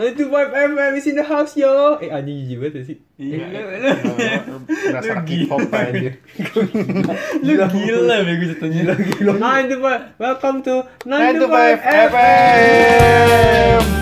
95 FM is in the house yo. Eh anjing jijik banget ya sih. Iya. Berasa anak hip hop aja. Lu gila bego jatuhnya. 95 welcome to 9 to 95 5 FM.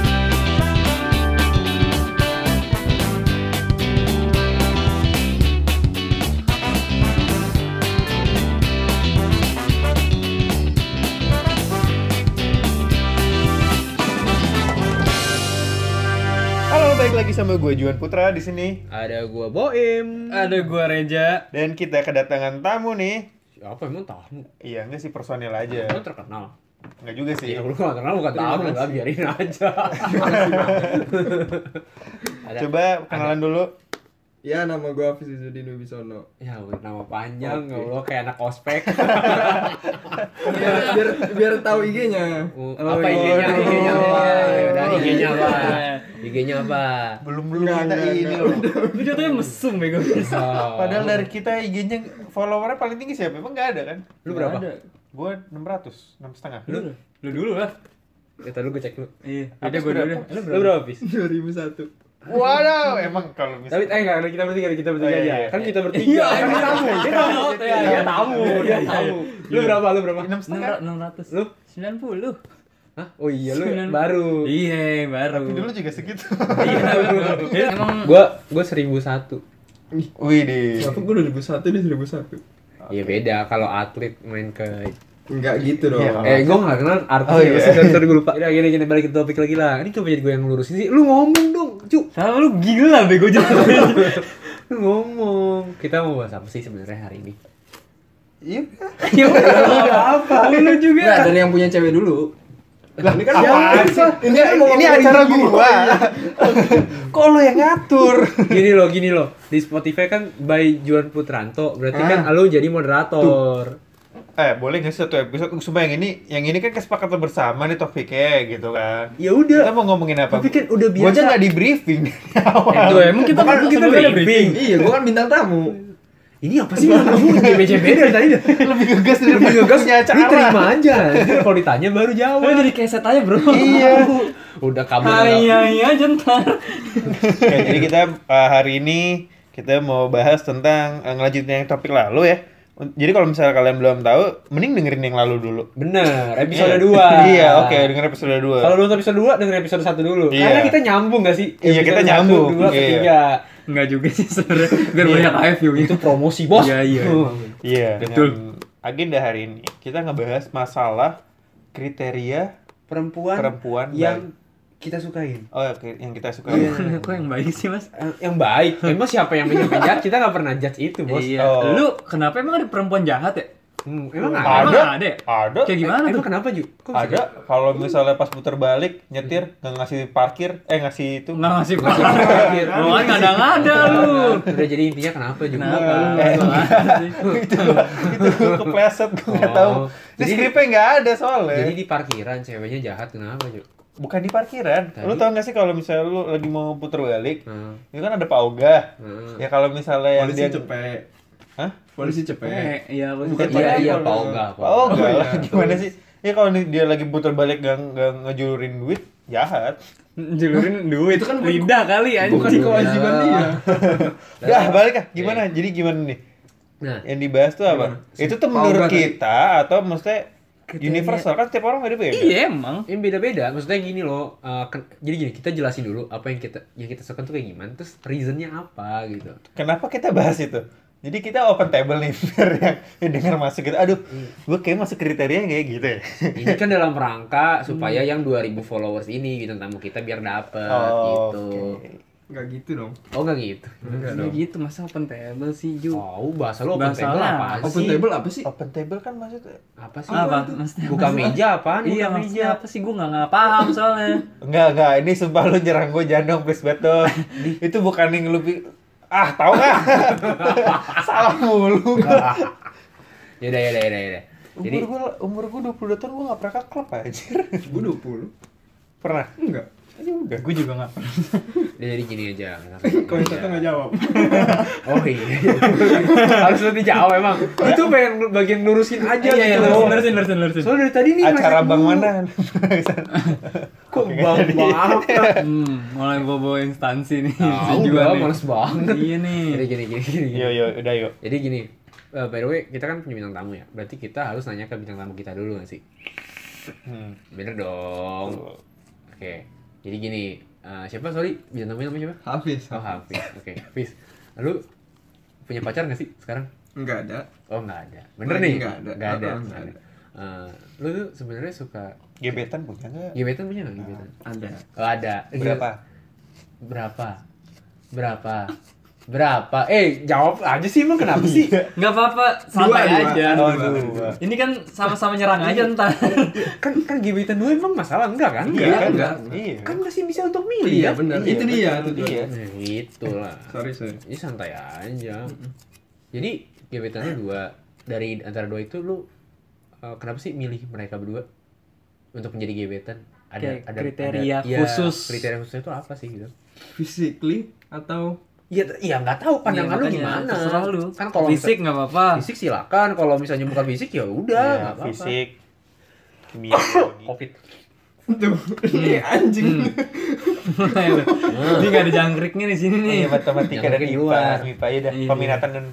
Sama gue Juan Putra di sini Ada gua Boim. Ada gua Reja. dan kita kedatangan tamu nih. Apa emang tamu? Iya, enggak sih personil aja. Lu terkenal. Enggak juga sih. Ya lu gak terkenal bukan tamu, enggak biarin aja. Ada- Coba kenalan dulu. Ya nama gue Hafiz Izzuddin Wibisono Ya udah nama panjang, ya Allah kayak anak ospek. biar, biar, biar tahu IG-nya apa. IG-nya? IG-nya apa? Udah IG-nya apa? IG-nya apa? Belum belum kita ini loh. Lu jatuhnya mesum bego. Padahal dari kita IG-nya followernya paling tinggi siapa? Emang nggak ada kan? lu berapa? Gue 600, 6 setengah. Lu? Lu dulu lah. Ya tadi gue cek dulu. Iya. Ada gua dulu. Lu berapa, Pis? 2001 Waduh, emang kalau Tapi misalnya eh enggak, kita bertiga, kita bertiga Oh, iya, aja. iya. Kan kita bertiga. Iya, Kan iya. tamu. Dia tamu. Iya, Dia iya. tamu, tamu. Lu berapa? Lu berapa? enam setengah. Enam ratus. Lu? Sembilan puluh. Hah? Oh iya lu baru. Iya, baru. Tapi dulu juga segitu. Iya, Iya, Emang Gua gua 1001. Wih deh. Kenapa gue 2001 dia 2001 Iya beda kalau atlet main ke Enggak gitu dong Iya, Eh, gue gak kenal artis Oh, ya, iya. sorry, sorry gue lupa Udah gini, gini, balik ke topik lagi lah Ini kenapa jadi gue yang ngelurusin sih? Lu ngomong dong, cu sama lu gila bego. Lu ngomong Kita mau bahas apa sih sebenarnya hari ini? Iya. Ya udah apa? Lu juga. Enggak dari yang punya cewek dulu Lah ini kan Apaan sih? Ini ini acara gua. Kok lo yang ngatur? Gini loh, gini loh Di Spotify kan by Juan Putranto Berarti kan Ah. lu jadi moderator Eh, boleh nggak sih satu episode? Sumpah yang ini, yang ini kan kesepakatan bersama nih topiknya gitu kan. Ya Kita udah mau ngomongin apa? Tapi kan udah Gua aja biasa nggak di briefing. Tuh, emang kita Bukan, kita sebelumnya briefing. Iya gue kan bintang tamu Ini apa sih? Kamu BCB dari tadi. Lebih gegas dari Lebih ngegas punya acara. Ini terima aja Kalau ditanya baru jawab Lu jadi keset aja, Bro. Iya. Udah kabur Hai, hai aja ntar. Oke, jadi kita uh, hari ini kita mau bahas tentang uh, ngelanjutin yang topik lalu ya. Jadi kalau misalnya kalian belum tahu, mending dengerin yang lalu dulu. Bener, episode Iya, 2 oke, denger episode 2. Kalau belum episode 2, denger episode 1 dulu Iya. Karena kita nyambung gak sih? Iya, kita Episode nyambung. satu, dua, Iya. ketiga Enggak juga sih sebenarnya. Biar Iya. banyak AF view-nya. Itu promosi bos Iya, iya. Oh. Iya, Betul. agenda hari ini kita ngebahas masalah kriteria Perempuan, perempuan yang kita sukain oh oke, yang kita suka. Iya. Kok yang baik sih, Mas? Eh, Yang baik, emang siapa yang menjudge? Kita gak pernah judge itu bos Iya. Oh. Lu kenapa emang ada perempuan jahat ya? Hmm, Emang Ada. ada? Emang ada. ya? Ada. Kayak gimana Emang tuh? kenapa Ju? Kok Ada kalau misalnya pas putar balik nyetir nggak ngasih parkir eh ngasih itu Nggak ngasih Ngasih parkir. parkir. Lu kan ngada-ngada lu. Udah jadi intinya kenapa juga? Kenapa? Eh, itu itu kepleset gue nggak tahu. Oh. Di Jadi- skripnya nggak ada soalnya. Jadi di parkiran ceweknya jahat kenapa Ju? Bukan di parkiran. Tadi- Lu tau gak sih kalau misalnya lu lagi mau putar balik, Hmm. itu kan ada Pak Oga. Hmm. Ya kalau misalnya yang Polisi dia cepet Hah? Polisi cepet Eh, iya, Bukan Iya, Pak iya, Oga. Pak Oga, Pak Pak Oga Oga. lah. Gimana sih? Ya kalau dia lagi putar balik gak, gak ngejulurin duit, jahat. julurin duit Itu kan lidah kali anjing. Bukan kewajiban dia Dah balik ah. Gimana? Jadi gimana nih? Nah, Yang dibahas tuh apa? Itu tuh menurut kita atau maksudnya Universal kan setiap orang beda beda. Iya emang. Yang beda-beda, maksudnya gini loh. eh, ken- jadi gini, kita jelasin dulu apa yang kita yang kita suka tuh kayak gimana, terus reasonnya apa gitu. Kenapa kita bahas itu? Jadi kita open table nih biar yang, yang dengar masuk gitu. Aduh, gue kayak masuk kriteria kayak gitu ya. Ini kan dalam rangka supaya yang 2000 followers ini gitu tamu kita biar dapet Oh, gitu. oke. Enggak gitu dong Oh enggak gitu. Enggak Enggak dong gitu masa open table sih Ju. Oh, bahasa lo open Bahasa table apa Open sih? table apa sih? Open table kan maksudnya Apa sih? Apa? Maksudnya Buka apa? meja apaan? Iya Buka meja. apa sih gue nggak nggak paham soalnya. Enggak, enggak. Ini sumpah lu nyerang gue jangan dong, please bet dong. itu bukan yang lu Ah, tahu nggak? Salah mulu. Yaudah, yaudah, yaudah, yaudah. Jadi umur gue umur gue 22 tahun gue gak pernah ke klub anjir. Gue 20 Pernah? Enggak Ya udah. gue juga nggak pernah. jadi gini aja. Kalau yang satu nggak jawab Oh iya. Harus lu dijawab emang. Itu pengen bagian lurusin aja Iya iya gitu. lurusin lurusin lurusin lurusin. Soalnya dari tadi nih Acara bang mana? Kok bang banget? Hmm, mulai bobo instansi nih. Gua nih. males banget. Iya nih. Jadi gini gini gini. Yo yo udah yuk. Jadi gini, eh, by the way kita kan punya bintang tamu ya. Berarti kita harus nanya ke bintang tamu kita dulu gak sih? Hmm. Bener dong. Oke. Jadi gini, eh, siapa sorry bintang tamu namanya siapa? Hafiz. Oh Hafiz. Oke, Hafiz. Lalu punya pacar gak sih sekarang? Enggak ada. Oh nggak ada. Bener Lagi nih? nggak ada. Nggak ada. Nggak nggak ada. Eh, lu tuh sebenarnya suka Gebetan punya nggak? gebetan punya nggak gebetan? Ada. Oh ada. Berapa? Berapa? Berapa? Berapa? Eh jawab aja sih emang kenapa sih? Enggak apa-apa, santai Dua, dua. aja. Oh, Dua. dua. Ini kan sama-sama nyerang aja ntar. kan kan gebetan dua emang masalah enggak kan? Enggak, Iya, enggak. Iya. Kan masih bisa untuk milih Iya kan? benar. Iya, Itu dia. Iya. Nah, gitu lah. Sorry sorry. Ini santai aja. Jadi gebetannya dua dari antara dua itu lu eh, kenapa sih milih mereka berdua untuk menjadi gebetan? Kayak kriteria iya, khusus. Kriteria khususnya itu apa sih gitu? Physically atau Iya, iya nggak tahu pandangan lu Iya, makanya, gimana. Terserah lu. Kan kalau fisik nggak apa-apa. fisik silakan, kalau misalnya bukan fisik ya udah, Iya, nggak apa-apa. fisik. Kimia. Covid. tuh ini anjing. Ini nggak ada jangkriknya di sini nih. Iya, matematika dan mungkin IPA, luar. MIPA ya dah. Iya. Peminatan dan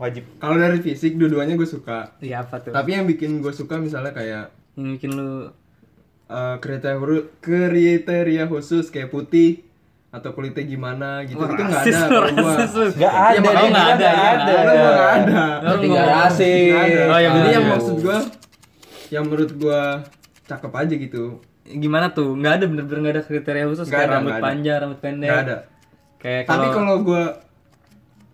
wajib. Kalau dari fisik dua-duanya gue suka. Iya apa tuh? Tapi yang bikin gue suka misalnya kayak Yang bikin lu eh, kriteria kriteria khusus kayak putih atau kulitnya gimana gitu itu nggak ada kalau gua. rasis lu. Gak ada, Ya, dia nggak ada, iya, nggak nggak gua nggak ada. Nggak rasis. Nggak ada. Oh, ya Jadi yang maksud gua yang menurut gua cakep aja gitu. gimana tuh? Nggak ada bener-bener nggak ada kriteria khusus Nggak kayak ada, rambut nggak ada. panjang, rambut pendek. Nggak ada. Kayak Tapi kalau gua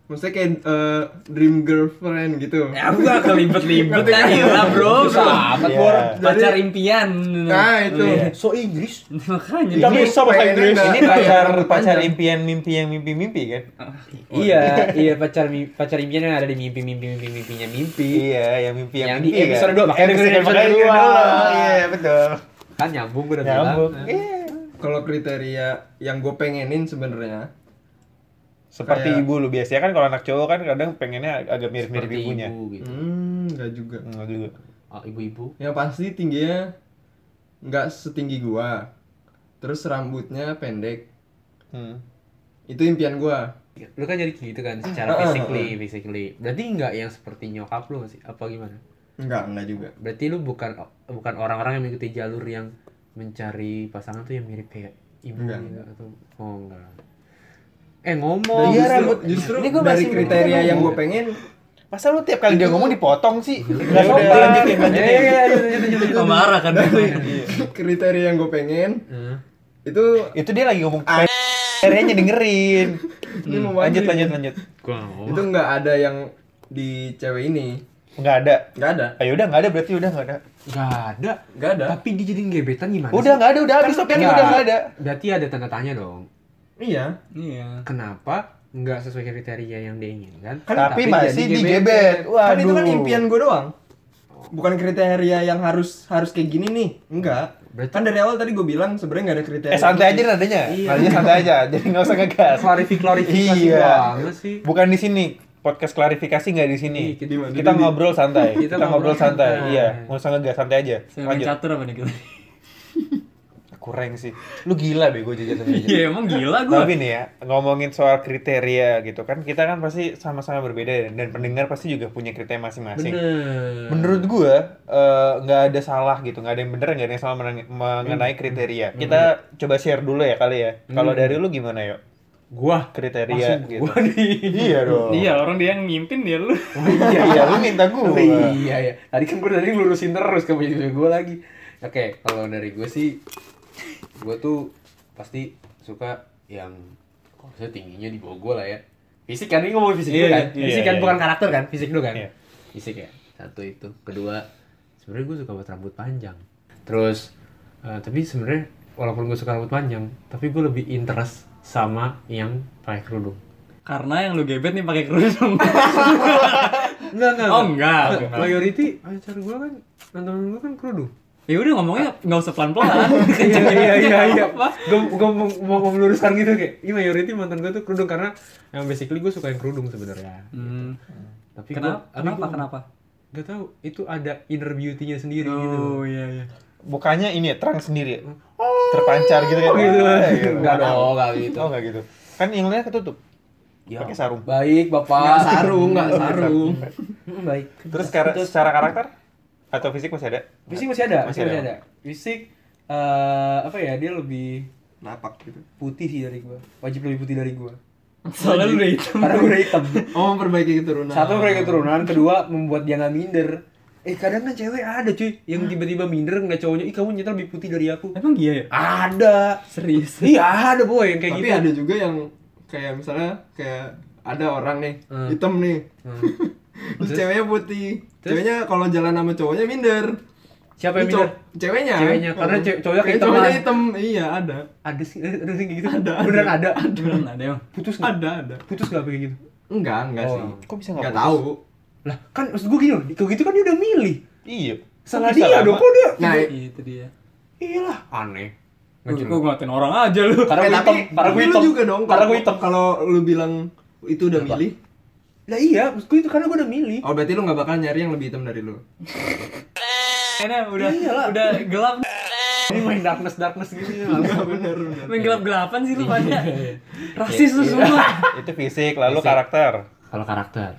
maksudnya kayak eh, dream girlfriend gitu. ya enggak kelibet-libet kan gila bro. Sahabat Iya. Bor. Pacar impian. Nah, itu. Iya. So Inggris. Makanya Ini bisa bahasa Inggris. Ini iya, pacar pacar impian mimpi yang mimpi-mimpi kan? iya, iya pacar mi- pacar impian yang ada di mimpi-mimpi mimpi-mimpinya mimpi. Iya, yang mimpi yang Yang mimpi di episode dua, makanya dengerin Episode episode makanya dua. dulu. Iya, betul. Kan nyambung gue udah Nyambung. bilang. Iya. Kalau kriteria yang gue pengenin sebenarnya Seperti Kayak- ibu lu biasanya kan kalau anak cowok kan kadang pengennya ag- agak mirip-mirip Seperti ibunya. ibu gitu. hmm nggak juga. Enggak juga. Oh, ibu-ibu. Yang pasti tingginya nggak setinggi gua. Terus rambutnya pendek. Hmm. Itu impian gua. Lu kan jadi gitu kan secara Ah, ah, physically, physically. Berarti enggak yang seperti nyokap lu nggak sih? Apa gimana? Enggak, enggak juga. Berarti lu bukan bukan orang-orang yang mengikuti jalur yang mencari pasangan tuh yang mirip kayak ibu Enggak. gitu atau oh enggak. Eh ngomong. Iya, justru, rambut. justru Ini gua dari masih kriteria ngomong. yang gue pengen Masa lu tiap kali dia ngomong dipotong sih? Ya Enggak udah, sopan. Lanjutin, lanjutin. Iya, lanjut, lanjut, lanjut, Oh, lanjut. marah kan kriteria yang gue pengen Heeh. itu Itu dia lagi ngomong Akhirnya dengerin. Ini mau Lanjut, lanjut, lanjut. Nggak itu nggak ada yang di cewek ini Enggak ada. nggak ada Ayo udah enggak ada berarti udah enggak ada. Nggak ada. nggak ada Tapi dijadiin gebetan gimana? Udah sih? enggak ada, udah habis Nggak. udah enggak ada. Berarti ada tanda tanya dong. Iya Iya. Kenapa nggak sesuai kriteria yang dia inginkan? Tapi masih jadi digebet. kan itu kan impian gue doang bukan kriteria yang harus harus kayak gini nih enggak Berarti- kan dari awal tadi gue bilang sebenarnya nggak ada kriteria Eh santai aja khusus. nadanya. Iya. Nadanya santai aja. Jadi enggak usah ngegas. Klarifikasi klarifikasi Iya. sih. Bukan di sini. Podcast klarifikasi nggak di sini. Iya? Kita Di- ngobrol santai. Kita Kita, ngobrol santai. santai. Iya, nggak usah ngegas santai aja. Lanjut. catur apa nih kita? Kurang sih. Lu gila bego jajan sama jajan. Iya emang gila gua. Tapi nih ya, ngomongin soal kriteria gitu kan, kita kan pasti sama-sama berbeda dan pendengar pasti juga punya kriteria masing-masing. Bener. Menurut gua eh, nggak ada salah gitu, nggak ada yang bener, nggak ada yang salah mengenai kriteria. Kita coba share dulu ya kali ya. Kalau Hmm. dari lu gimana yuk? gua Kriteria gitu. gua nih. Iya dong. Iya orang dia yang mimpin dia lu. Oh, iya, Iya, lu minta gua. Iya ya. Tadi kan gue dari lurusin terus ke punya gue lagi. Oke, kalau dari gue sih, gue tuh pasti suka yang kalau saya tingginya di bawah gue lah ya. Fisik kan ini ngomong fisik dulu Iya, kan. iya, Fisik iya, kan iya. bukan karakter kan, fisik dulu kan. Iya. Fisik ya. Satu itu. Kedua, sebenarnya gue suka buat rambut panjang. Terus, eh, tapi sebenarnya walaupun gue suka rambut panjang, tapi gue lebih interest sama yang pakai kerudung. Karena yang lu gebet nih pakai kerudung. Enggak, enggak. Oh, enggak. Mayority pacar gue kan, teman-teman gue kan kerudung. Ya udah ngomongnya nggak usah pelan-pelan. iya iya iya iya Apa? gue gue mau, mau, meluruskan gitu kayak ini mayority mantan gue tuh kerudung karena yang basically gue suka yang kerudung sebenarnya Hmm. tapi Kenapa? gua, Kenapa? Kenapa? Gak tahu itu ada inner beauty-nya sendiri gitu Oh iya iya. Bukannya ini ya, terang sendiri ya? terpancar gitu kan. Oh, gitu. Eh, gitu. Enggak Mana? dong, enggak gitu. Oh, enggak gitu. Kan yang lainnya ketutup. Ya, Pakai sarung. Baik, Bapak. Nggak sarung, nggak sarung. Hmm, baik. Terus secara, secara karakter atau fisik masih ada? Fisik masih ada, Masih masih ada. ada. Fisik eh apa ya? Dia lebih Napak gitu. putih sih dari gua. Wajib lebih putih dari gua. Soalnya lu udah hitam. Karena udah hitam. Oh, memperbaiki keturunan. Satu mereka keturunan, kedua membuat dia nggak minder. Eh kadang kan cewek ada cuy yang tiba-tiba minder nggak cowoknya, ih kamu nyata lebih putih dari aku. Emang iya ya? Ada. Serius. Iya ada boy yang kayak Tapi gitu. ada juga yang kayak misalnya kayak ada orang nih, Hmm. hitam nih. Hmm. Terus ceweknya putih. Terus? Ceweknya kalau jalan sama cowoknya minder. Siapa yang minder? Ceweknya. Ceweknya, karena Oh. ce- cowoknya Kayak kehitaman. cowoknya hitam. Iya, ada. Ada sih, ada sih gitu. Ada, Beneran ada. ada. Beneran ada emang. Putus nggak? Ada, ada. Putus nggak kayak gitu? Enggak, enggak Oh. sih. Kok bisa Enggak putus? tahu. Lah kan maksud gue gini loh, kalau gitu kan dia udah milih. Iya. Salah dia lama? dong, kok dia? Nah, Itu dia. Iyalah, aneh. Gue jelas. ngatain orang aja lu. Karena eh, gue hitam, karena gue hitam. juga dong. Karena kalau- gue hitam. Kalau lu bilang itu udah milih, Lah iya, maksud gue itu karena gue udah milih. oh berarti lu nggak bakal nyari yang lebih hitam dari lu. Ini udah Iyalah. udah gelap. Ini main darkness darkness gitu ya. Bener, bener. Main gelap-gelapan sih lu pada. Rasis lu semua. Itu fisik, lalu Fisik. karakter. Kalau karakter,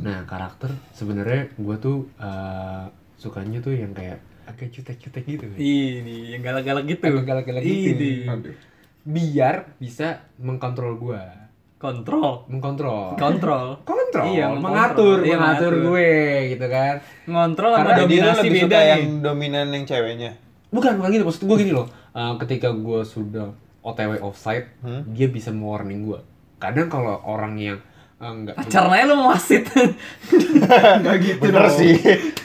nah karakter sebenarnya gue tuh eh, sukanya tuh yang kayak agak jutek-jutek gitu. Ini yang galak-galak gitu. Agak galak-galak gitu. Ini. Aduh. Biar bisa mengkontrol gue, Kontrol. mengkontrol. Kontrol. Kontrol, Iya, mengatur, mengontrol. Iya, mengatur mengatur. gue gitu kan. Ngontrol sama Karena lu dominasi lebih beda suka nih. yang dominan yang ceweknya. Bukan, bukan gitu. Maksud gue gini loh. eh, ketika gue sudah OTW offside, Hmm? dia bisa mewarning gue. Kadang kalau orang yang eh, enggak Pacarnya lu mau wasit. Enggak gitu Bener dong. sih.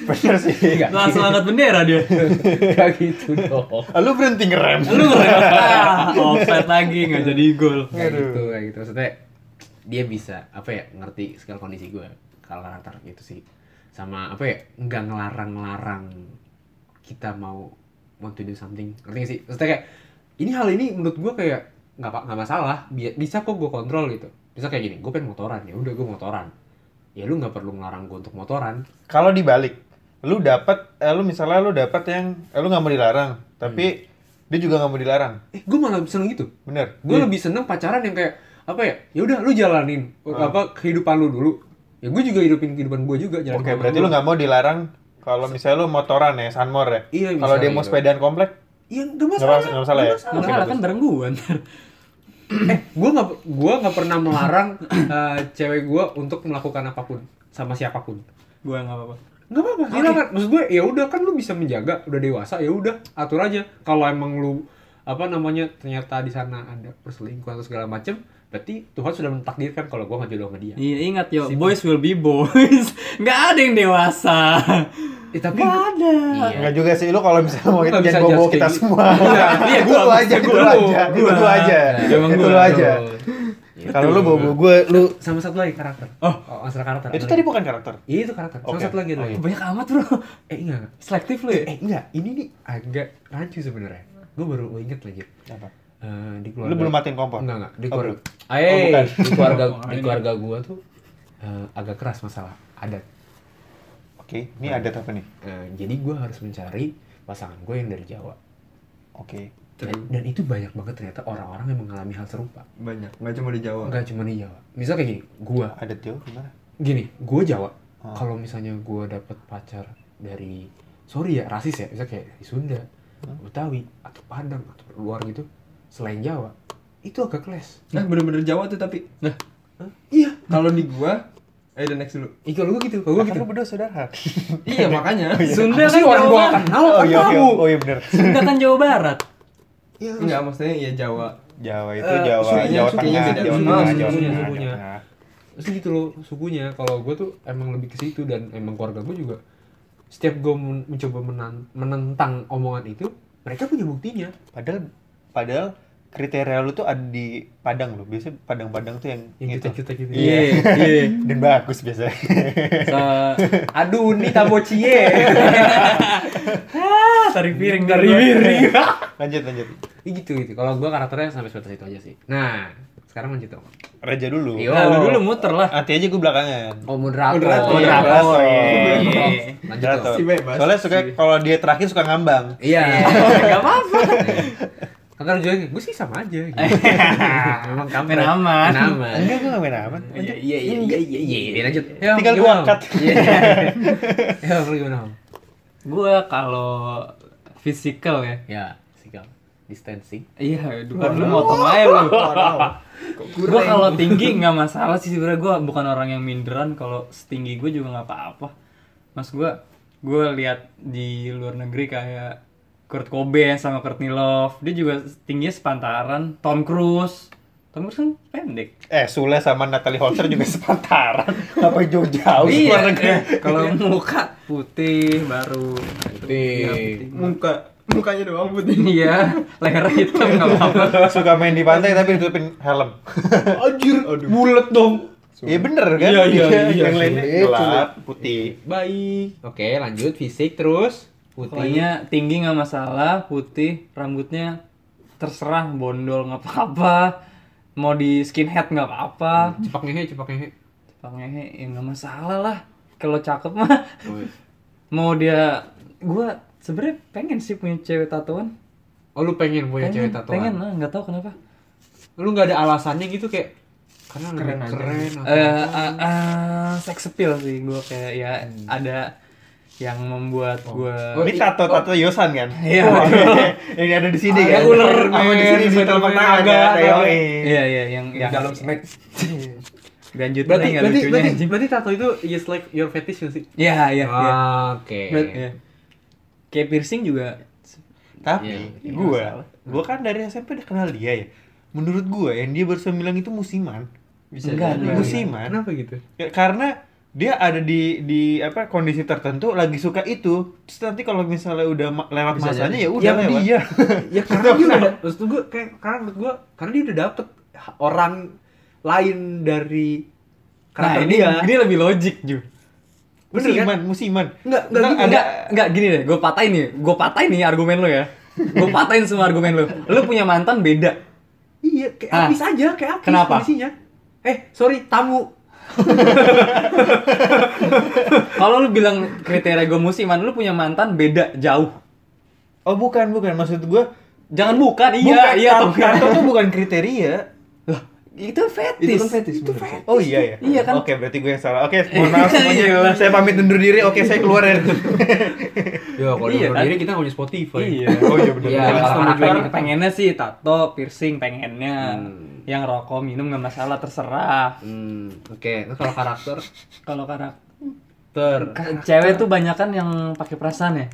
Bener sih. Enggak. Langsung angkat bendera dia. Enggak gitu dong. Lu berhenti ngerem. Lu ah, offside lagi nggak jadi gol. Kayak Aduh. gitu, kayak gitu. Maksudnya dia bisa apa ya ngerti segala kondisi gue kalau karakter gitu sih. Sama apa ya nggak ngelarang-ngelarang kita mau want to do something. Ngerti gak sih? Maksudnya kayak ini hal ini menurut gue kayak nggak nggak masalah. Bi- Bisa kok gue kontrol gitu. Bisa kayak gini, gue pengen motoran ya udah gue motoran. Ya lu nggak perlu ngelarang gue untuk motoran. Kalau dibalik, lu dapat, eh, lu misalnya lu dapat yang, eh, lu nggak mau dilarang, tapi dia juga nggak mau dilarang, Eh, gue malah seneng gitu. bener? gue lebih seneng pacaran yang kayak apa ya? Ya udah lu jalanin apa kehidupan lu dulu. Ya gue juga hidupin kehidupan gue juga jalan Oke, berarti lu nggak mau dilarang kalau misalnya lu motoran ya, Sunmor ya. Iya, Kalau dia mau gitu. sepedaan komplek, iya nggak nggak masalah masalah, nggak masalah ya. Nggak salah kan bareng gua ntar. eh gue nggak gue nggak pernah melarang eh, cewek gue untuk melakukan apa pun sama siapa pun. Gua nggak apa-apa. nggak apa-apa silakan. Maksud gue ya udah kan lu bisa menjaga udah dewasa ya udah atur aja. Kalau emang lu apa namanya ternyata di sana ada perselingkuhan atau segala macem berarti Tuhan sudah mentakdirkan kalau gue nggak jodoh sama dia Iya, ingat yo, Simple. boys will be boys. Nggak ada yang dewasa. eh, tapi Nggak ada. iya Enggak juga sih, lu kalau misalnya mau itu jangan bawa judge kita gitu. semua. Iya, iya, gua, lu aja, gua, lu aja, gua. itu lu aja, Emang itu gua. lu aja. Kalau lu bawa bawa gue, lu sama satu lagi karakter Oh. masalah karakter itu tadi bukan karakter. iya itu karakter sama satu lagi lagi Banyak amat bro. eh enggak enggak. Selektif lu ya. eh enggak ini nih agak rancu sebenarnya gue baru inget lagi Apa? Eh, di keluarga Lu belum matiin kompor? enggak enggak di Oh, keluarga. Eh, Oh, bukan. di keluarga Oh, di keluarga gue tuh eh, agak keras masalah adat Oke, ini ada apa nih? Eh, jadi gue harus mencari pasangan gue yang dari Jawa Oke. dan, dan itu banyak banget ternyata orang-orang yang mengalami hal serupa Banyak, nggak cuma di Jawa. Enggak cuma di Jawa misal kayak gini gue Adat Jawa gimana? gini gue Jawa Ah. kalau misalnya gue dapet pacar dari sorry ya rasis ya bisa kayak di Sunda Betawi atau Padang atau luar gitu selain Jawa itu agak keles Nah, bener-bener Jawa tuh tapi. Nah, iya Kalau di gua, eh udah next dulu. Ih, kalau gue gitu kalau gue Kan gitu lu berdua saudara. iya, makanya. Sunda Apa kan sih orang Jawa Barat. kenal Oh kan iya, oke. tahu Oh iya bener. Sunda kan Jawa Barat. Iya, Enggak, maksudnya ya Jawa. Jawa itu Eh, Jawa, sukunya- Jawa sukunya Tengah, beda. Jawa Sukunya, Tengah, Jawa Tengah, sukunya. Jawa Tengah. terus gitu loh sukunya kalau gue tuh emang lebih ke situ dan emang keluarga gue juga setiap gue men- mencoba menentang omongan itu mereka punya buktinya Padahal padahal kriteria lu tuh ada di Padang loh. Biasanya Padang-Padang tuh yang yang gitu. jutek-jutek gitu Iya. iya. Dan bagus biasanya. Sa- aduh ini tabocie Ah, tarik piring dari piring lanjut lanjut. Ih, gitu gitu kalau gue karakternya sampai sebatas itu aja sih nah sekarang lanjut dong Raja dulu. Yo. Nah, lu dulu muter lah. Nanti aja gue belakangan. oh moderator Moderator. Moderator. Iya. lanjut Moderator. dong Si bebas. Soalnya suka kalau dia terakhir suka ngambang. iya Enggak apa-apa. Kata juga gue sih sama aja gitu. Memang kampret. Main aman. Main aman. Enggak, gue gak main aman. Iya iya iya iya iya iya iya lanjut. Ya, Tinggal Om? angkat. Iya. Ya, lu gimana? Om? Gue kalau physical ya. Ya, physical distancing. Iya, bukan lu motong aja lu. Gue kalau tinggi nggak masalah sih sebenarnya gue bukan orang yang minderan kalau setinggi gue juga nggak apa-apa. Mas gue gue lihat di luar negeri kayak Kurt Cobain sama Courtney Love, dia juga tingginya sepantaran. Tom Cruise, Tom Cruise kan pendek. Eh, Sule sama Natalie Holzer juga sepantaran. Ngapain jauh-jauh Iya, eh, kalau muka putih baru. Putih. Muka mukanya doang putih. Iya, leher hitam nggak apa-apa. Suka main di pantai tapi ditutupin helm. Anjir, bulet dong. Iya bener kan? Iya, iya, iya, Yang lainnya sulit, gelap, putih. Baik. Oke, lanjut fisik terus. Putih. Pokoknya tinggi nggak masalah, putih, rambutnya terserah bondol nggak apa-apa, mau di skinhead nggak apa-apa, cepak ngehe, cepak ngehe. cepak ngehe ya nggak masalah lah. Kalau cakep mah, Oh, iya. mau dia, gua sebenarnya pengen sih punya cewek tatoan. Oh, lu pengen punya cewek Pengen, tatoan? pengen lah, nggak tahu kenapa. Lu nggak ada alasannya gitu kayak karena Keren keren, aja. keren atau Eh, eh, eh, sex appeal sih gua kayak ya Hmm. ada yang membuat gua Oh, Ini tato-tato Yosan kan? Iya. Wah, yang ada di sini kan? ular, Sama di men, sini di tangan naga, ada, atau- yoi. Iya iya yang yang dalam snack. Lanjut berarti berarti lucunya berarti, berarti tato itu just like your fetish sih? Iya iya iya. Oke. Iya. Kayak piercing juga Tapi Iya, gua, gua kan dari SMP udah kenal dia ya. Menurut gua yang dia barusan bilang itu musiman. bisa enggak. musiman. Kenapa gitu? Ya, karena dia ada di di apa kondisi tertentu lagi suka itu. Terus nanti kalau misalnya udah ma- lewat Bisa masanya jadi. ya udah lewat. dia. ya karena dia udah maksud gue kayak karena menurut gue karena dia udah dapet orang lain dari Nah, karakter ini dia. ini lebih logik, Ju. Bener kan? musiman, musiman. Enggak, enggak Ntar gitu. ada Enggak, enggak gini deh, gue patahin nih, gue patahin nih argumen lo ya. Gue patahin semua argumen lo. Lo punya mantan beda. Iya, kayak Ah. Apis aja, kayak Apis Kenapa? kondisinya. Eh, sorry, tamu. Kalau lu bilang kriteria gue musiman, lu punya mantan beda jauh. Oh, bukan, bukan. Maksud gua Jangan bukan, iya, bukan, iya tato, tato tuh bukan kriteria. Lah, itu fetis. Itu kan fetish, Itu bener. fetis. Oh iya ya. Iya kan? Oke, berarti gue yang salah. Oke, mohon maaf semuanya. Iya. saya pamit undur diri. Oke, saya keluar dari Ya, kalau Iya, iya, kan? diri kita punya Spotify. Iya. Oh iya benar. Iya, kalau pengennya sih tato, piercing pengennya. Hmm. Yang rokok, minum nggak masalah terserah. Hmm, oke. Nah, kalau karakter Kalau karakter ter cewek tuh banyak kan yang pakai perasaan ya.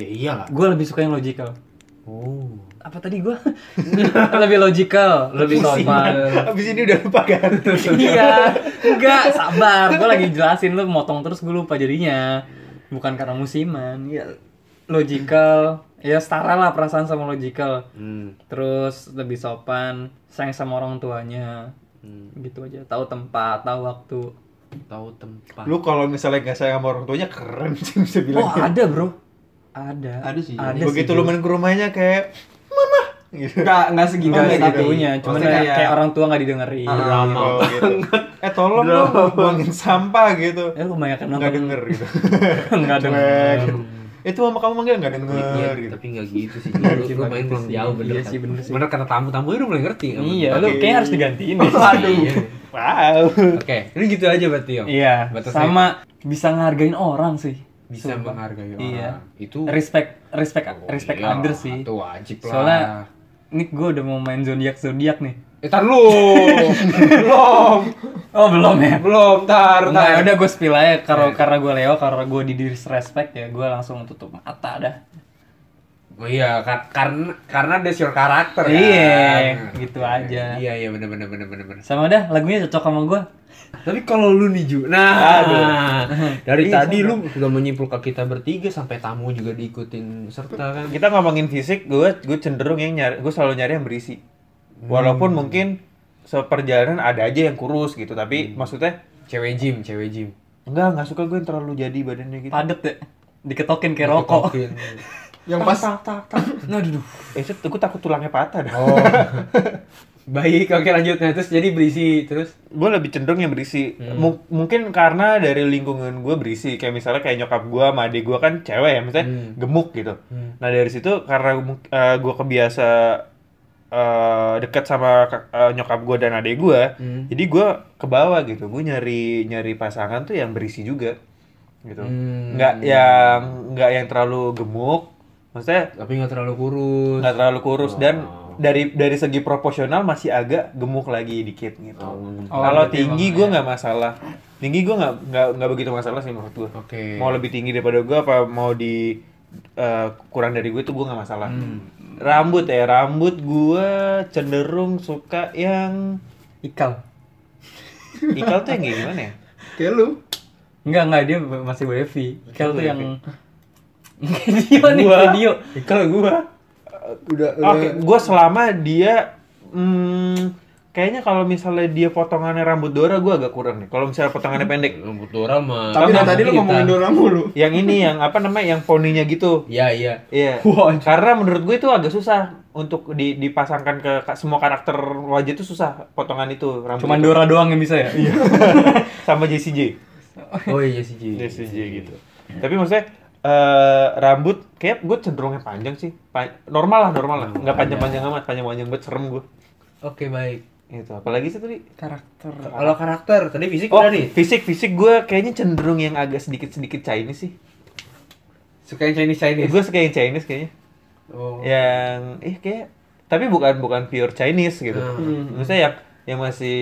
ya iyalah. Gue lebih suka yang logical. Oh. Apa tadi gue? lebih logical, lebih sopan. Abis ini udah lupa kan? iya, enggak sabar. Gue lagi jelasin lu motong terus gue lupa jadinya. Bukan karena musiman. Ya logical, ya setara lah perasaan sama logical. Hmm. Terus lebih sopan, sayang sama orang tuanya. hmm. Gitu aja. Tahu tempat, tahu waktu. Tahu tempat. Lu kalau misalnya nggak sayang sama orang tuanya keren sih bisa bilang. Oh, ada, Bro. Ada. Ada sih. Ada Begitu sih, lu main ke rumahnya kayak mama gitu. Enggak, enggak segitu. Oh, gitu. segitunya, cuman Maksudnya kayak, kayak- orang tua nggak didengerin. Ah, Drama Oh, gitu. Eh tolong dong buangin sampah gitu. Eh, kebanyakan Nggak nonton. denger gitu. Enggak Cuek. denger. Itu mama kamu manggil nggak Iya, denger gitu. tapi nggak gitu sih. Lu, lu Cuma main belum sih. jauh bener. Iya kan? sih, bener sih. Bener kata tamu-tamu udah mulai ngerti. Iya, lu kayak harus digantiin deh. Iya. Wow. Oke, ini gitu aja berarti Om. Iya, Batasnya sama bisa ngehargain orang sih. bisa Sumpah. menghargai orang. Iya. Itu Respect, respect, Oh, respect iya, sih. Itu wajib lah. Soalnya ini gue udah mau main zodiak zodiak nih. Eh, tar lu. belum. Oh belum ya? Belum, tar, tar. udah gue spill aja karena Eh. karena gue Leo, karena gue di disrespect ya, gue langsung tutup mata dah. Oh iya, kar- karena karena ada your karakter kan. Iya, gitu aja. Iya, iya bener bener bener bener bener. Sama dah, lagunya cocok sama gue. Tapi kalau lu nih Ju, nah dari Iya, tadi sama. lu sudah menyimpulkan kita bertiga sampai tamu juga diikutin serta kan. Kita ngomongin fisik, gue gue cenderung yang nyari, gue selalu nyari yang berisi. Walaupun mungkin seperjalanan ada aja yang kurus gitu, tapi maksudnya Cewek gym, cewek gym. enggak enggak suka gue yang terlalu jadi badannya gitu. Padet ya, diketokin kayak rokok. Diketokin. Yang pas Nah, aduh. Eh, set, gue takut tulangnya patah dah. Oh. Baik, oke lanjut. Nah, terus jadi berisi terus. gue lebih cenderung yang berisi Hmm. Mu- mungkin karena dari lingkungan gue berisi kayak misalnya kayak nyokap gue sama adik gue kan cewek ya maksudnya Hmm. gemuk gitu Hmm. nah dari situ karena gue kebiasa eh, dekat sama eh, nyokap gue dan adik gue Hmm. jadi gue ke bawah gitu gue nyari nyari pasangan tuh yang berisi juga gitu Hmm. nggak yang nggak yang terlalu gemuk maksudnya Tapi nggak terlalu kurus. nggak terlalu kurus dan Oh. dari dari segi proporsional masih agak gemuk lagi dikit gitu Oh, kalau berarti tinggi gue ya. nggak masalah tinggi gue nggak nggak nggak begitu masalah sih menurut gue Oke. mau lebih tinggi daripada gue apa mau di eh, kurang dari gue tuh gue nggak masalah rambut ya rambut gue cenderung suka yang Ikal. ikal tuh yang kayak gimana ya Kayak lu. Enggak, enggak dia masih wavy. Ikal tuh yang Dio nih, Gua- Dio. Ikal gue. Udah oke gue selama dia hmm, kayaknya kalau misalnya dia potongannya rambut Dora gue agak kurang nih kalau misalnya potongannya pendek Rambut Dora mah. Tapi dari tadi lu ngomongin Dora mulu. yang ini yang apa namanya yang poninya gitu Iya iya. Iya. Karena menurut gue itu agak susah untuk di, dipasangkan ke semua karakter wajah itu susah potongan itu rambut. Cuman itu. Dora doang yang bisa ya? Iya. sama Jessie J. Oh iya sih Ji. Jessie J gitu. Tapi maksudnya eh, rambut kayak gue cenderungnya panjang sih. Pa- normal lah, normal lah. Enggak panjang-panjang amat, panjang-panjang banget serem gue. Oke baik. Itu. Apalagi sih tadi? Karakter. Kalau karakter tadi fisik Oh, udah nih. fisik fisik gue kayaknya cenderung yang agak sedikit-sedikit Chinese sih. Suka yang Chinese Chinese. Gue suka yang Chinese kayaknya. Oh. yang eh kayak tapi bukan bukan pure Chinese gitu. Hmm. Maksudnya yang yang masih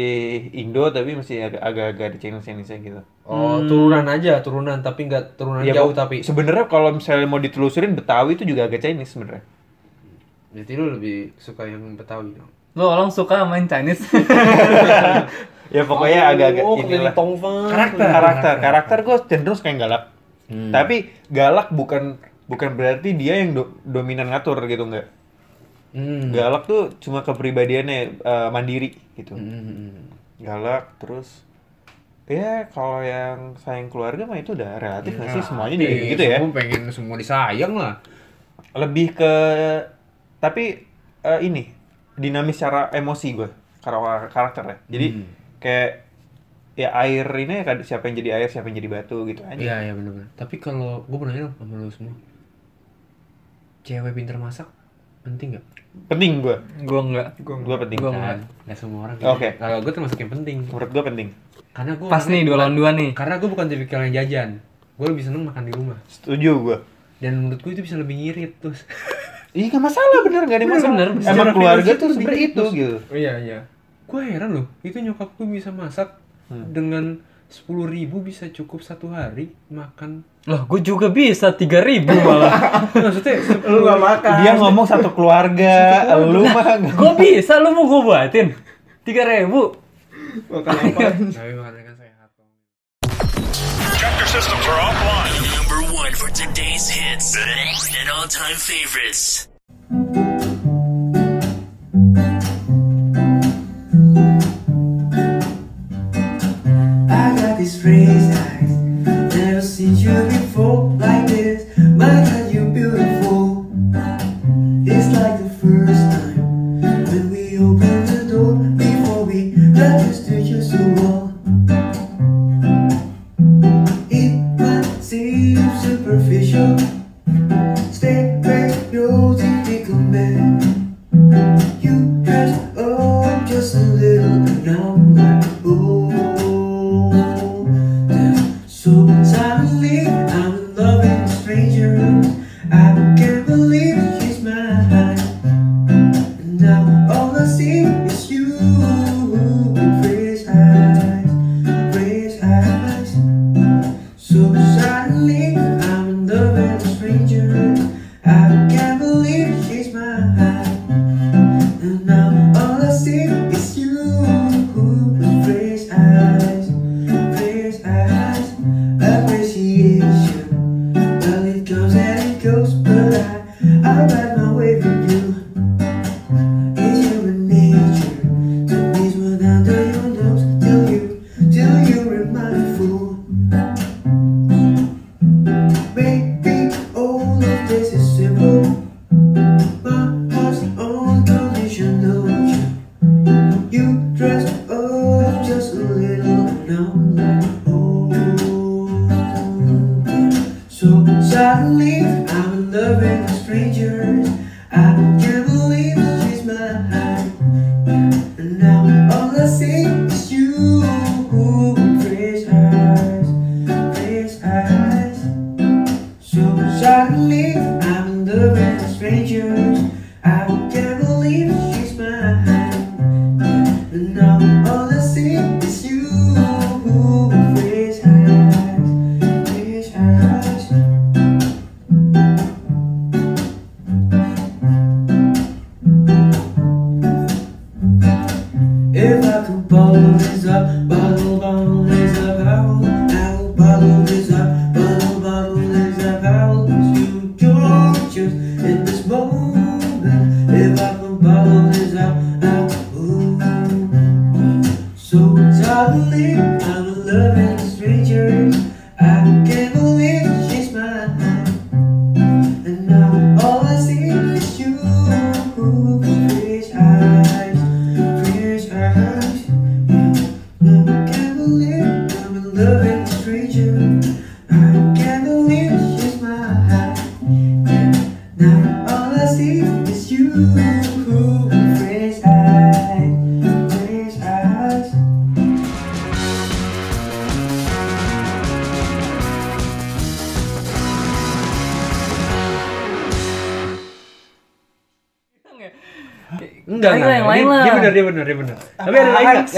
Indo tapi masih agak agak agak ada Chinese Chinese gitu. Oh, turunan aja, turunan tapi nggak turunan Ya, jauh tapi. sebenarnya kalau misalnya mau ditelusurin Betawi itu juga agak Chinese sebenarnya. Berarti lu lebih suka yang Betawi dong. Lo orang suka main Chinese. Ya pokoknya agak-agak oh, inilah. Karakter. Karakter karakter gue cenderung suka yang galak. Hmm. Tapi galak bukan bukan berarti dia yang do- dominan ngatur gitu enggak. Hmm. Galak tuh cuma kepribadiannya eh, mandiri gitu. Hmm. galak terus ya kalau yang sayang keluarga mah itu udah relatif nggak sih Nah, semuanya juga iya, gitu ya Semua pengen semua disayang lah. lebih ke tapi eh, ini dinamis secara emosi gue karakter karakternya jadi Hmm. kayak ya air ini ya siapa yang jadi air siapa yang jadi batu gitu aja Iya, iya benar-benar. Tapi kalau gue pernah nanya dong sama lu semua. Cewek pinter masak penting nggak? penting gue Gua enggak. gue penting Gua Kan, enggak. nggak semua orang. Oke. Kalau gue termasuk yang penting. menurut gue penting Karena gue Pas nih dua lawan dua nih. Karena gue bukan tipikal yang jajan. Gue lebih seneng makan di rumah. setuju gue Dan menurut gue itu bisa lebih ngirit terus. Iya nggak masalah bener nggak ada Bener, masalah bener. emang Secara keluarga tuh seperti sedikit, itu gitu Iya, iya. gue heran loh. Itu nyokap gue bisa masak Hmm. dengan sepuluh ribu bisa cukup satu hari makan. Loh, gue juga bisa 3000 malah. Maksudnya Lu gak makan. dia ngomong satu keluarga lu mah Gue bisa, lu mau gue buatin? 3000 Makan apa? Tapi makannya kan sehat. Chapter systems are offline. today's hits and all time favorites. I got this phrase.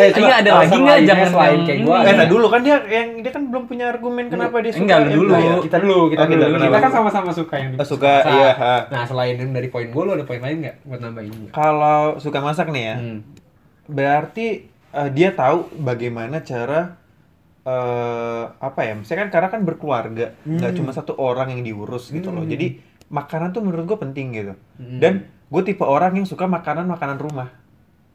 Ada lain enggak? sih? Iya, ada lagi nggak? Jangan selain kayak ini. gua. Eh, tak dulu kan dia yang dia kan belum punya argumen kenapa dia suka. Enggak, yang dulu. lain. Kita dulu, kita Oh, kita dulu. Kita kenapa? kan sama-sama suka yang Oh, suka, iya, ha. Nah, selain dari poin gua, lu ada poin lain enggak buat nambahin? Kalau suka masak nih ya, Hmm. berarti eh, dia tahu bagaimana cara eh apa ya? Misalnya kan karena kan berkeluarga, nggak cuma satu orang yang diurus gitu loh. Jadi makanan tuh menurut gue penting gitu. Hmm. Dan gue tipe orang yang suka makanan makanan rumah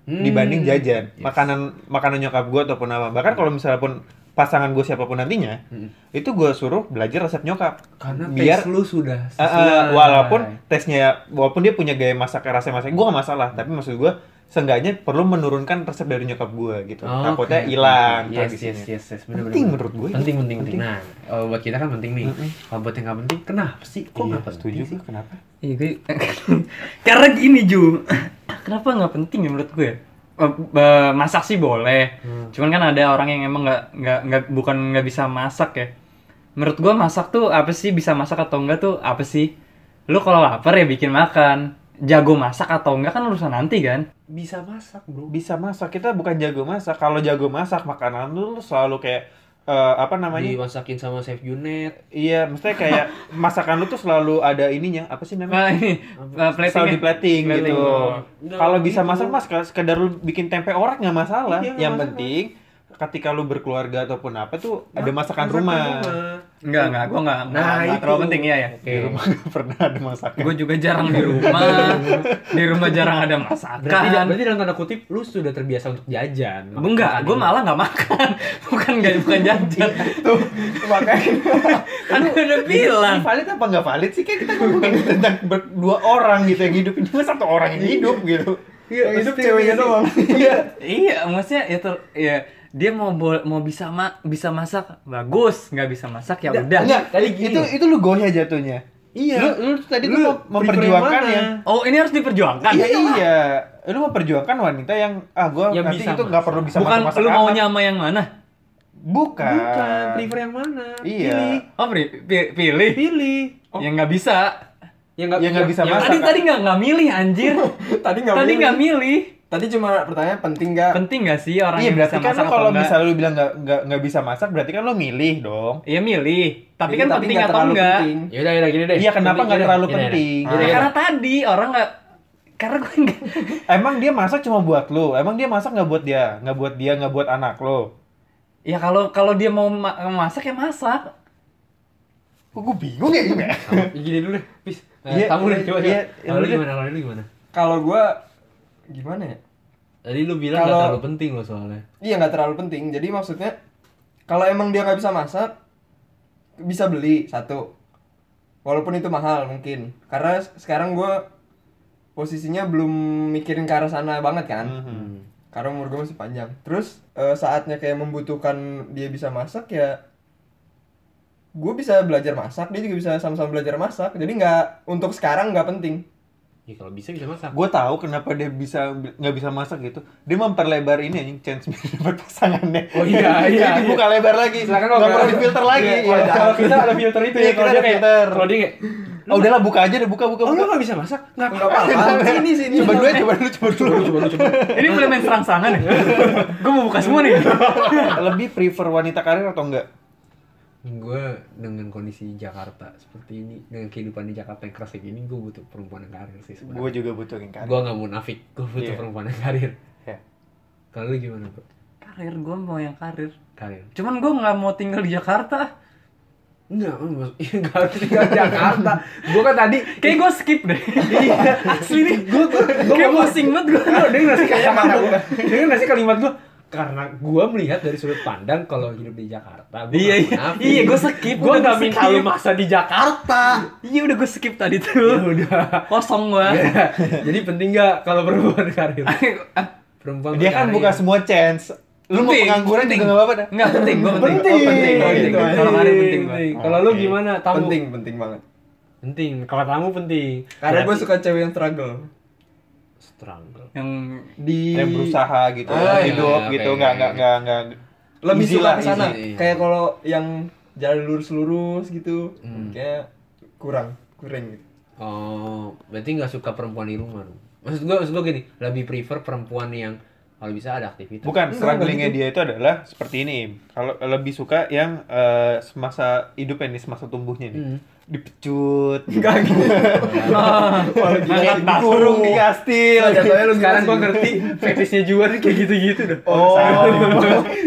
Hmm. dibanding jajan. Yes. Makanan makanan nyokap gue ataupun apa. Bahkan kalau misalnya pun pasangan gue siapa pun nantinya, Hmm. itu gue suruh belajar resep nyokap. Karena biar lu sudah eh, walaupun tesnya walaupun dia punya gaya masak rasa masak gue gak masalah tapi maksud gue seenggaknya perlu menurunkan resep dari nyokap gue gitu Oh, takutnya hilang Yes, tradisinya. yes, yes, yes. Bener, penting bener, menurut gue Penting, penting, penting. Penting. Nah, oh, buat kita kan penting nih. Mm-mm. Kalau buat yang nggak penting, kenapa sih? Kok Iya, nggak penting setuju sih? kenapa Iya gue karena gini Ju, kenapa nggak penting ya menurut gue? Eh, be- masak sih boleh, cuman kan ada orang yang emang nggak nggak nggak bukan nggak bisa masak ya. Menurut gue masak tuh apa sih bisa masak atau enggak tuh apa sih? Lu kalau lapar ya bikin makan, jago masak atau enggak kan urusan nanti kan? Bisa masak, bro. bisa masak kita bukan jago masak kalau jago masak makanan lu lu selalu kayak eh, apa namanya Dimasakin sama Chef Junet. iya mestinya kayak masakan lu tuh selalu ada ininya apa sih namanya Nah ini eh, plating selalu ya? di plating Plating. gitu. Kalau bisa gitu. masak mas, sekedar lu bikin tempe orek nggak masalah. Iya, Yang masalah. penting ketika lu berkeluarga ataupun apa tuh ada masakan rumah. Enggak enggak, gue enggak, Nah, enggak itu. terlalu penting ya ya. Di rumah nggak pernah ada masakan. Gue juga jarang di rumah, di rumah jarang ada masakan. Berarti, berarti dalam tanda kutip, lu sudah terbiasa untuk jajan. Enggak, gue malah nggak makan. Bukan nggak bukan jajan. tuh makanya Kan gue udah bilang. valid apa nggak valid sih kan kita ngomongin tentang berdua orang gitu yang hidup ini cuma satu orang yang hidup gitu. Iya, hidup ceweknya doang. Iya. Iya, maksudnya ya ter, ya dia mau bo- mau bisa ma bisa masak bagus, nggak bisa masak ya udah. Tadi gini itu itu lu goyah jatuhnya. Iya. Lu, lu tadi Lu tuh mau memperjuangkan yang ya. Oh, ini harus diperjuangkan. Iya iya. Lu memperjuangkan wanita yang ah gua Yang nanti bisa itu nggak masak. perlu bisa Bukan masak-masak lu amat. maunya sama yang mana? Bukan. Bukan, prefer yang mana? Iya. Pilih. Oh, pri- pi- pilih. Pilih. Oh, Yang nggak bisa. yang nggak nggak bisa yang- masak. Tadi tadi nggak nggak milih anjir. Tadi nggak Tadi milih. nggak milih. Tadi cuma pertanyaan penting nggak? Penting nggak sih orang Iya yang berarti bisa kan masak lu atau kalau enggak? misalnya lu bilang nggak nggak nggak bisa masak berarti kan lu milih dong. Iya milih. Tapi Jadi, kan penting nggak atau enggak? penting. Ya udah, ya udah, gini deh. Iya kenapa Penting, nggak gini terlalu gini penting? Gini Ya, karena tadi orang nggak karena gue nggak Emang dia masak cuma buat lu. Emang dia masak nggak buat dia, nggak buat dia, nggak buat anak lo. ya kalau kalau dia mau ma- masak ya masak Kok gue bingung ya juga. Gini dulu deh, Pis. Eh, Iya, kamu deh, iya, coba, iya, coba. Kalau lu iya. gimana? Kalau lu gimana? Kalau gua gimana ya? Tadi lu bilang nggak terlalu penting loh soalnya. Iya nggak terlalu penting. Jadi maksudnya kalau emang dia nggak bisa masak, bisa beli satu. Walaupun itu mahal mungkin. Karena sekarang gua posisinya belum mikirin ke arah sana banget kan. Mhm. Karena umur gue masih panjang. Terus eh, saatnya kayak membutuhkan dia bisa masak ya gue bisa belajar masak dia juga bisa sama-sama belajar masak jadi nggak untuk sekarang nggak penting Ya kalau bisa bisa masak. Gue tahu kenapa dia bisa nggak bisa masak gitu. Dia memperlebar ini anjing chance biar dapat pasangannya. Oh iya, iya, Jadi dibuka lebar lagi. Silakan Nggak kalau- perlu difilter lagi. Iya, Iya. Kalau kita ada filter itu Iya, ya, kalau kita dia kayak filter. kalau dia kayak Oh udahlah buka aja deh buka buka Oh, lu buka. gak bisa masak? Nggak Enggak apa-apa. Sini sini. Coba dulu ya, coba dulu coba dulu. Coba, coba, coba. Ini mulai main serang-serangan ya? Gue mau buka semua nih. Lebih prefer wanita karir atau enggak? Gue dengan kondisi Jakarta seperti ini dengan kehidupan di Jakarta yang keras kayak gini gue butuh perempuan yang karir sih Gue sebenarnya juga butuh yang karir. gue nggak munafik gue butuh Iya. perempuan yang karir Ya. kalau lu gimana bro Karir gue mau yang karir. karir Cuman gue nggak mau tinggal di Jakarta. enggak enggak enggak harus tinggal di Jakarta gue kan tadi Kayak gue skip deh. iya Asli nih. gue gue Kayak pusing banget gue. Lu denger gak sih kalimat gue? Denger gak sih kalimat gue? Karena gue melihat dari sudut pandang kalau hidup di Jakarta gua Iya nggak iya. Iya gue skip. Gue udah gak gua minta lu masa di Jakarta Iya udah gue skip tadi Ya tuh. udah Kosong gue. Jadi penting gak kalau perempuan karir? Perempuan Dia kan buka semua chance. Lu mau Penting, pengangguran penting. juga enggak apa-apa dah. Enggak penting, gue penting. Penting. Oh, penting. Oh, penting. gitu aja. Kalau karir penting. Penting. Kalau lu Oke. gimana? Tamu? Penting, penting banget. Penting. Kalau tamu penting. Karena gue suka cewek yang struggle. struggle. Yang Di Yang berusaha gitu, Ah, hidup iya, gitu, oke, enggak oke, enggak oke. enggak enggak lebih suka ke sana. easy. Kayak kalau yang jalan lurus-lurus gitu, Hmm. kayak kurang, kurang gitu. Oh, berarti nggak suka perempuan di rumah dong? Maksud gue, maksud gue gini, lebih prefer perempuan yang kalau bisa ada aktivitas. Bukan, strugglingnya enggak dia itu adalah seperti ini. Kalau lebih suka yang eh, semasa hidupnya nih, semasa tumbuhnya nih. Hmm. Dipecut. Enggak gitu. Ngangkat tas. dikurung di kastil. Sekarang sih? ngerti fetishnya Juan kayak gitu-gitu dah. Oh.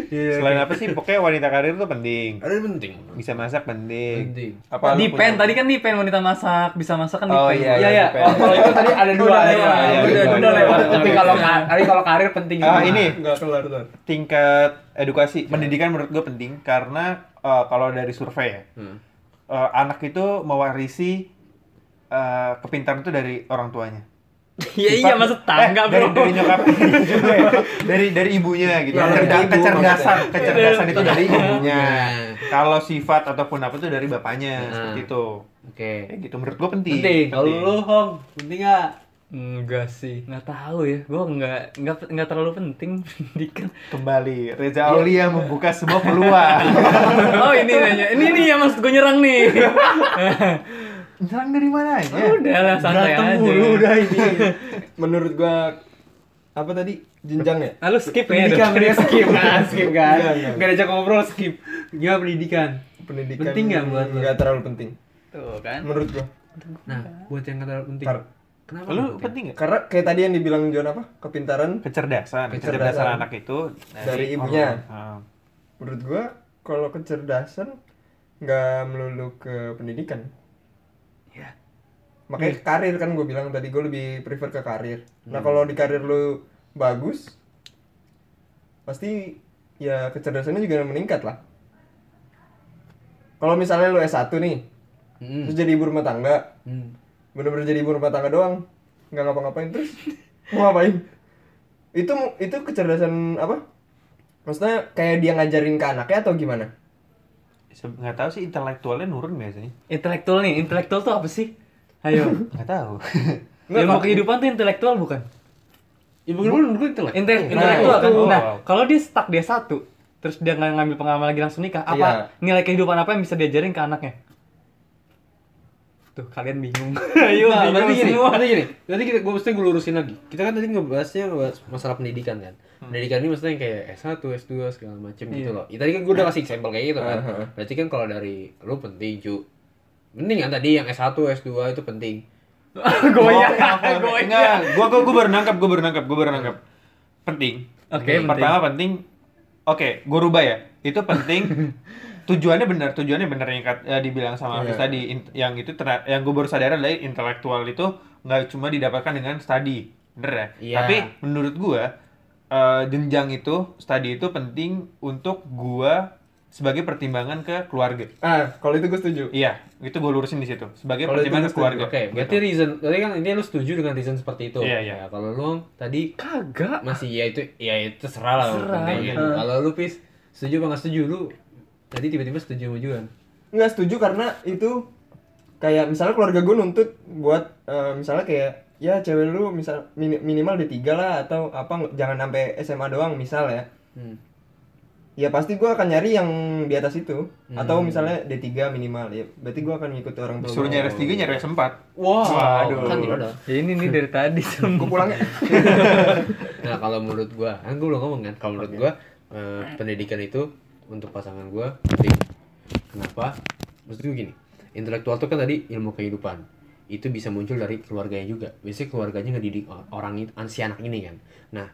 Iya, Selain apa sih? Pokoknya wanita karir tuh penting. Ada yang penting. Bisa masak penting. Penting. Apa lu di pen punya- tadi kan di pen wanita masak bisa masak kan Oh, iya, Iya ya. depend. Oh, kalau itu tadi ada dua. Udah ada lewat, dua. iya. Tapi kalau ka- tapi kalau karir penting Ah, ini Enggak keluar tuh. tingkat edukasi, pendidikan menurut gue penting karena eh, kalau dari survei ya, Eh, anak itu mewarisi eh, kepintaran itu dari orang tuanya. Iya iya maksud tangga eh, dari, bro. dari nyokap juga ya. dari dari ibunya gitu. Ya, dari Cerda- ibu kecerdasan, maksudnya. kecerdasan itu dari ibunya. Nah. Kalau sifat ataupun apa itu dari bapaknya Nah. seperti itu. Oke. Kayak gitu menurut gue penting. Penting. Kalau lu Hong, penting nggak? Enggak sih, nggak tahu ya. Gue nggak nggak nggak terlalu penting pendidikan. kembali Reza Aulia membuka semua peluang. oh ini nanya, ini nih yang maksud gue nyerang nih. Nyerang dari mana aja? Udah lah santai Berantem aja. mulu udah ini. Menurut gua apa tadi? Jenjang ya? Ah, lu skip ya. Pendidikan, pendidikan skip kan, skip kan. Enggak, enggak. Enggak diajak ngobrol skip. Gimana pendidikan? Pendidikan Penting nggak buat lu? Enggak terlalu penting. Tuh kan. Menurut gua. Nah, buat yang kata penting. Kar- Kenapa? Lu penting? penting nggak? Karena kayak tadi yang dibilang John apa? Kepintaran. Kecerdasan, Kecerdasan. kecerdasan anak itu Dari ibunya. Ah. Menurut gua kalau kecerdasan nggak melulu ke pendidikan. Ya. Makanya karir kan gue bilang tadi gue lebih prefer ke karir. Nah kalau di karir lu bagus, pasti ya kecerdasannya juga meningkat lah. Kalau misalnya lu S1 nih, Hmm. terus jadi ibu rumah tangga, Hmm. Bener-bener jadi ibu rumah tangga doang, nggak ngapa-ngapain terus mau ngapain? Itu itu kecerdasan apa? Maksudnya kayak dia ngajarin ke anaknya atau gimana? Nggak tahu sih intelektualnya nurun biasanya. Intelektual nih, intelektual tuh apa sih? Ayo. Nggak tahu. Ilmu kehidupan tuh intelektual bukan? Ibu gue menurut gue intelek. Intel- Nah, intelektual kan. itu. Nah, kalau dia stuck dia satu, terus dia nggak ngambil pengalaman lagi langsung nikah, apa nilai kehidupan apa yang bisa diajarin ke anaknya? Tuh, kalian bingung. Ayo, Nah, bingung berarti gini, semua. berarti gini. Berarti kita gue mesti gue lurusin lagi. Kita kan tadi ngebahasnya ngebahas masalah pendidikan kan. Pendidikan ini maksudnya yang kayak S1, S2 segala macem gitu Iya. loh. Ya, tadi kan gue udah kasih sampel kayak gitu kan. Aha. Berarti kan kalau dari lu penting, Ju. Penting kan tadi yang S1, S2 itu penting. Goyang, goyang. gua gua gua baru nangkap, gua baru nangkap, gua baru nangkap. Penting. Oke, penting. Pertama penting. Oke, gua rubah ya. Itu penting. Tujuannya benar, tujuannya benar yang kat- ya, dibilang sama Hafiz Iya. tadi. In- yang itu yang gua baru sadar adalah intelektual itu nggak cuma didapatkan dengan study. Bener ya? Iya. Tapi menurut gua eh, jenjang itu, study itu penting untuk gua sebagai pertimbangan ke keluarga. Ah, kalau itu gue setuju. Iya, itu gue lurusin di situ sebagai itu pertimbangan gue ke keluarga. Oke, berarti reason, berarti kan ini lu setuju dengan reason seperti itu. Iya, iya. Ya, kalau lu tadi Kagak. masih ya itu ya itu terserah lah. Terserah, iya. Kalau lu pis setuju apa nggak setuju lu? Tadi tiba-tiba setuju sama Juan. Nggak setuju karena itu kayak misalnya keluarga gue nuntut buat eh, misalnya kayak ya cewek lu misal mini- minimal D3 lah atau apa jangan sampai SMA doang misal ya. Hmm. Ya pasti gua akan nyari yang di atas itu Hmm. atau misalnya D3 minimal ya. Berarti gua akan ngikut orang tua. Disuruh nyari S3 nyari S4. Wah, Waduh. kan ada. Ya ini nih dari tadi Gua pulang ya. Nah kalau menurut gua, kan gua belum ngomong kan. Kalau menurut gua eh, pendidikan itu untuk pasangan gua penting. Kenapa? Maksud gua gini, intelektual tuh kan tadi ilmu kehidupan. Itu bisa muncul dari keluarganya juga. Biasanya keluarganya ngedidik orang itu, si anak ini kan. Nah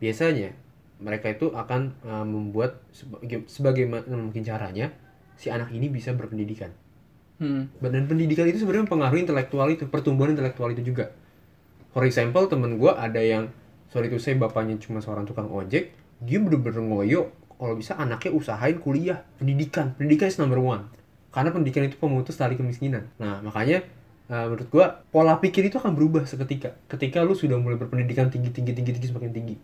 biasanya mereka itu akan eh, membuat sebagai, sebagaimana mungkin caranya si anak ini bisa berpendidikan. Hmm. Dan pendidikan itu sebenarnya mempengaruhi intelektual itu, pertumbuhan intelektual itu juga. For example, temen gue ada yang, sorry to say, bapaknya cuma seorang tukang ojek, dia bener-bener ngoyo, kalau bisa anaknya usahain kuliah, pendidikan. Pendidikan is number one. Karena pendidikan itu pemutus tali kemiskinan. Nah, makanya eh, menurut gue, pola pikir itu akan berubah seketika. Ketika lu sudah mulai berpendidikan tinggi, tinggi, tinggi, tinggi, semakin tinggi.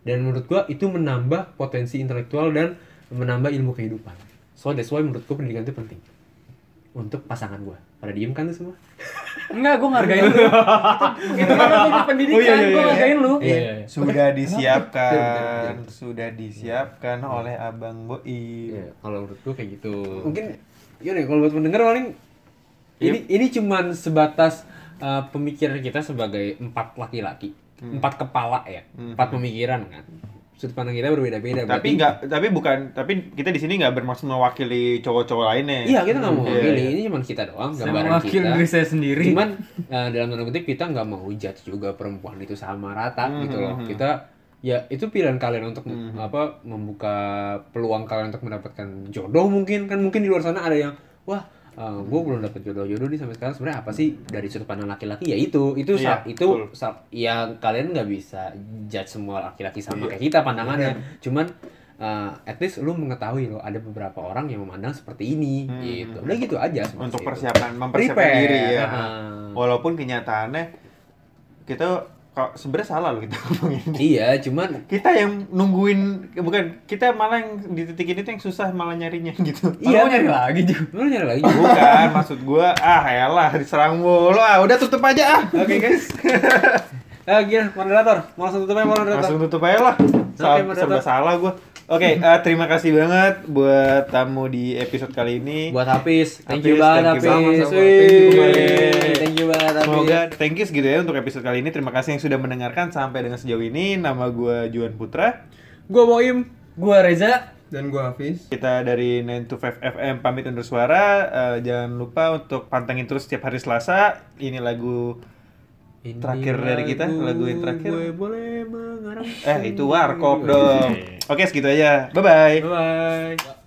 Dan menurut gua itu menambah potensi intelektual dan menambah ilmu kehidupan. So that's why menurut gua pendidikan itu penting. Untuk pasangan gua. Pada diem kan tuh semua? Enggak, gue ngargain lu. Begitu kan lu pendidikan, Oh, iya, iya, gue iya. ngargain lu. Iya. Sudah disiapkan, Betul, betul, sudah disiapkan oleh Abang Boim. Iya, kalau menurut gua kayak gitu. Mungkin gini, kalau buat pendengar paling ini ini cuman sebatas uh, pemikiran kita sebagai empat laki-laki, empat kepala ya, empat pemikiran kan. Sudut pandang kita berbeda-beda. Tapi berarti- nggak, tapi bukan, tapi kita di sini nggak bermaksud mewakili cowok-cowok lainnya. Iya, kita nggak mau Iya, pilih. iya. Ini cuman kita doang, Saya gambaran mewakili kita. diri saya sendiri. Cuman eh, dalam tanda kutip kita nggak mau judge juga perempuan itu sama rata gitu loh. Mhm. Kita ya itu pilihan kalian untuk Mhm. apa membuka peluang kalian untuk mendapatkan jodoh mungkin kan mungkin di luar sana ada yang wah gue belum dapet jodoh-jodoh nih sampai sekarang sebenarnya apa sih dari sudut pandang laki-laki ya itu itu sa- itu betul. sa- ya kalian nggak bisa judge semua laki-laki sama Iya. kayak kita pandangannya cuman uh, at least lu mengetahui loh ada beberapa orang yang memandang seperti ini Hmm. gitu udah gitu aja Untuk sih itu. persiapan, mempersiapkan Prepare, diri ya. heeh. Walaupun kenyataannya kita sebenarnya salah loh kita ngomongin. iya cuman Kita yang nungguin, bukan kita malah yang di titik ini tuh yang susah malah nyarinya gitu. Iya, nyari lagi juga. lu nyari lagi Bukan, maksud gua, ah elah diserang mulu, ah udah tutup aja ah. oke guys eh gila moderator mau langsung tutup aja moderator Langsung tutup aja lah. Oke, Sa- moderator. serba salah gua. Oke, eh, terima kasih banget buat tamu di episode kali ini. buat Hafiz thank Hafiz, you banget. Hafiz Thank you kembali. thank you banget Hafiz Semoga thank you segitu ya untuk episode kali ini. Terima kasih yang sudah mendengarkan sampai dengan sejauh ini. Nama gua Juan Putra. gua Boim Gua Reza. Dan gua Hafiz. Kita dari 9 to 5 FM pamit undur suara. Eh, jangan lupa untuk pantengin terus setiap hari Selasa. Ini lagu Ini Terakhir dari kita, lagu yang terakhir. gue boleh mengarang eh itu warkop dong. Oke, segitu aja. Bye bye. bye bye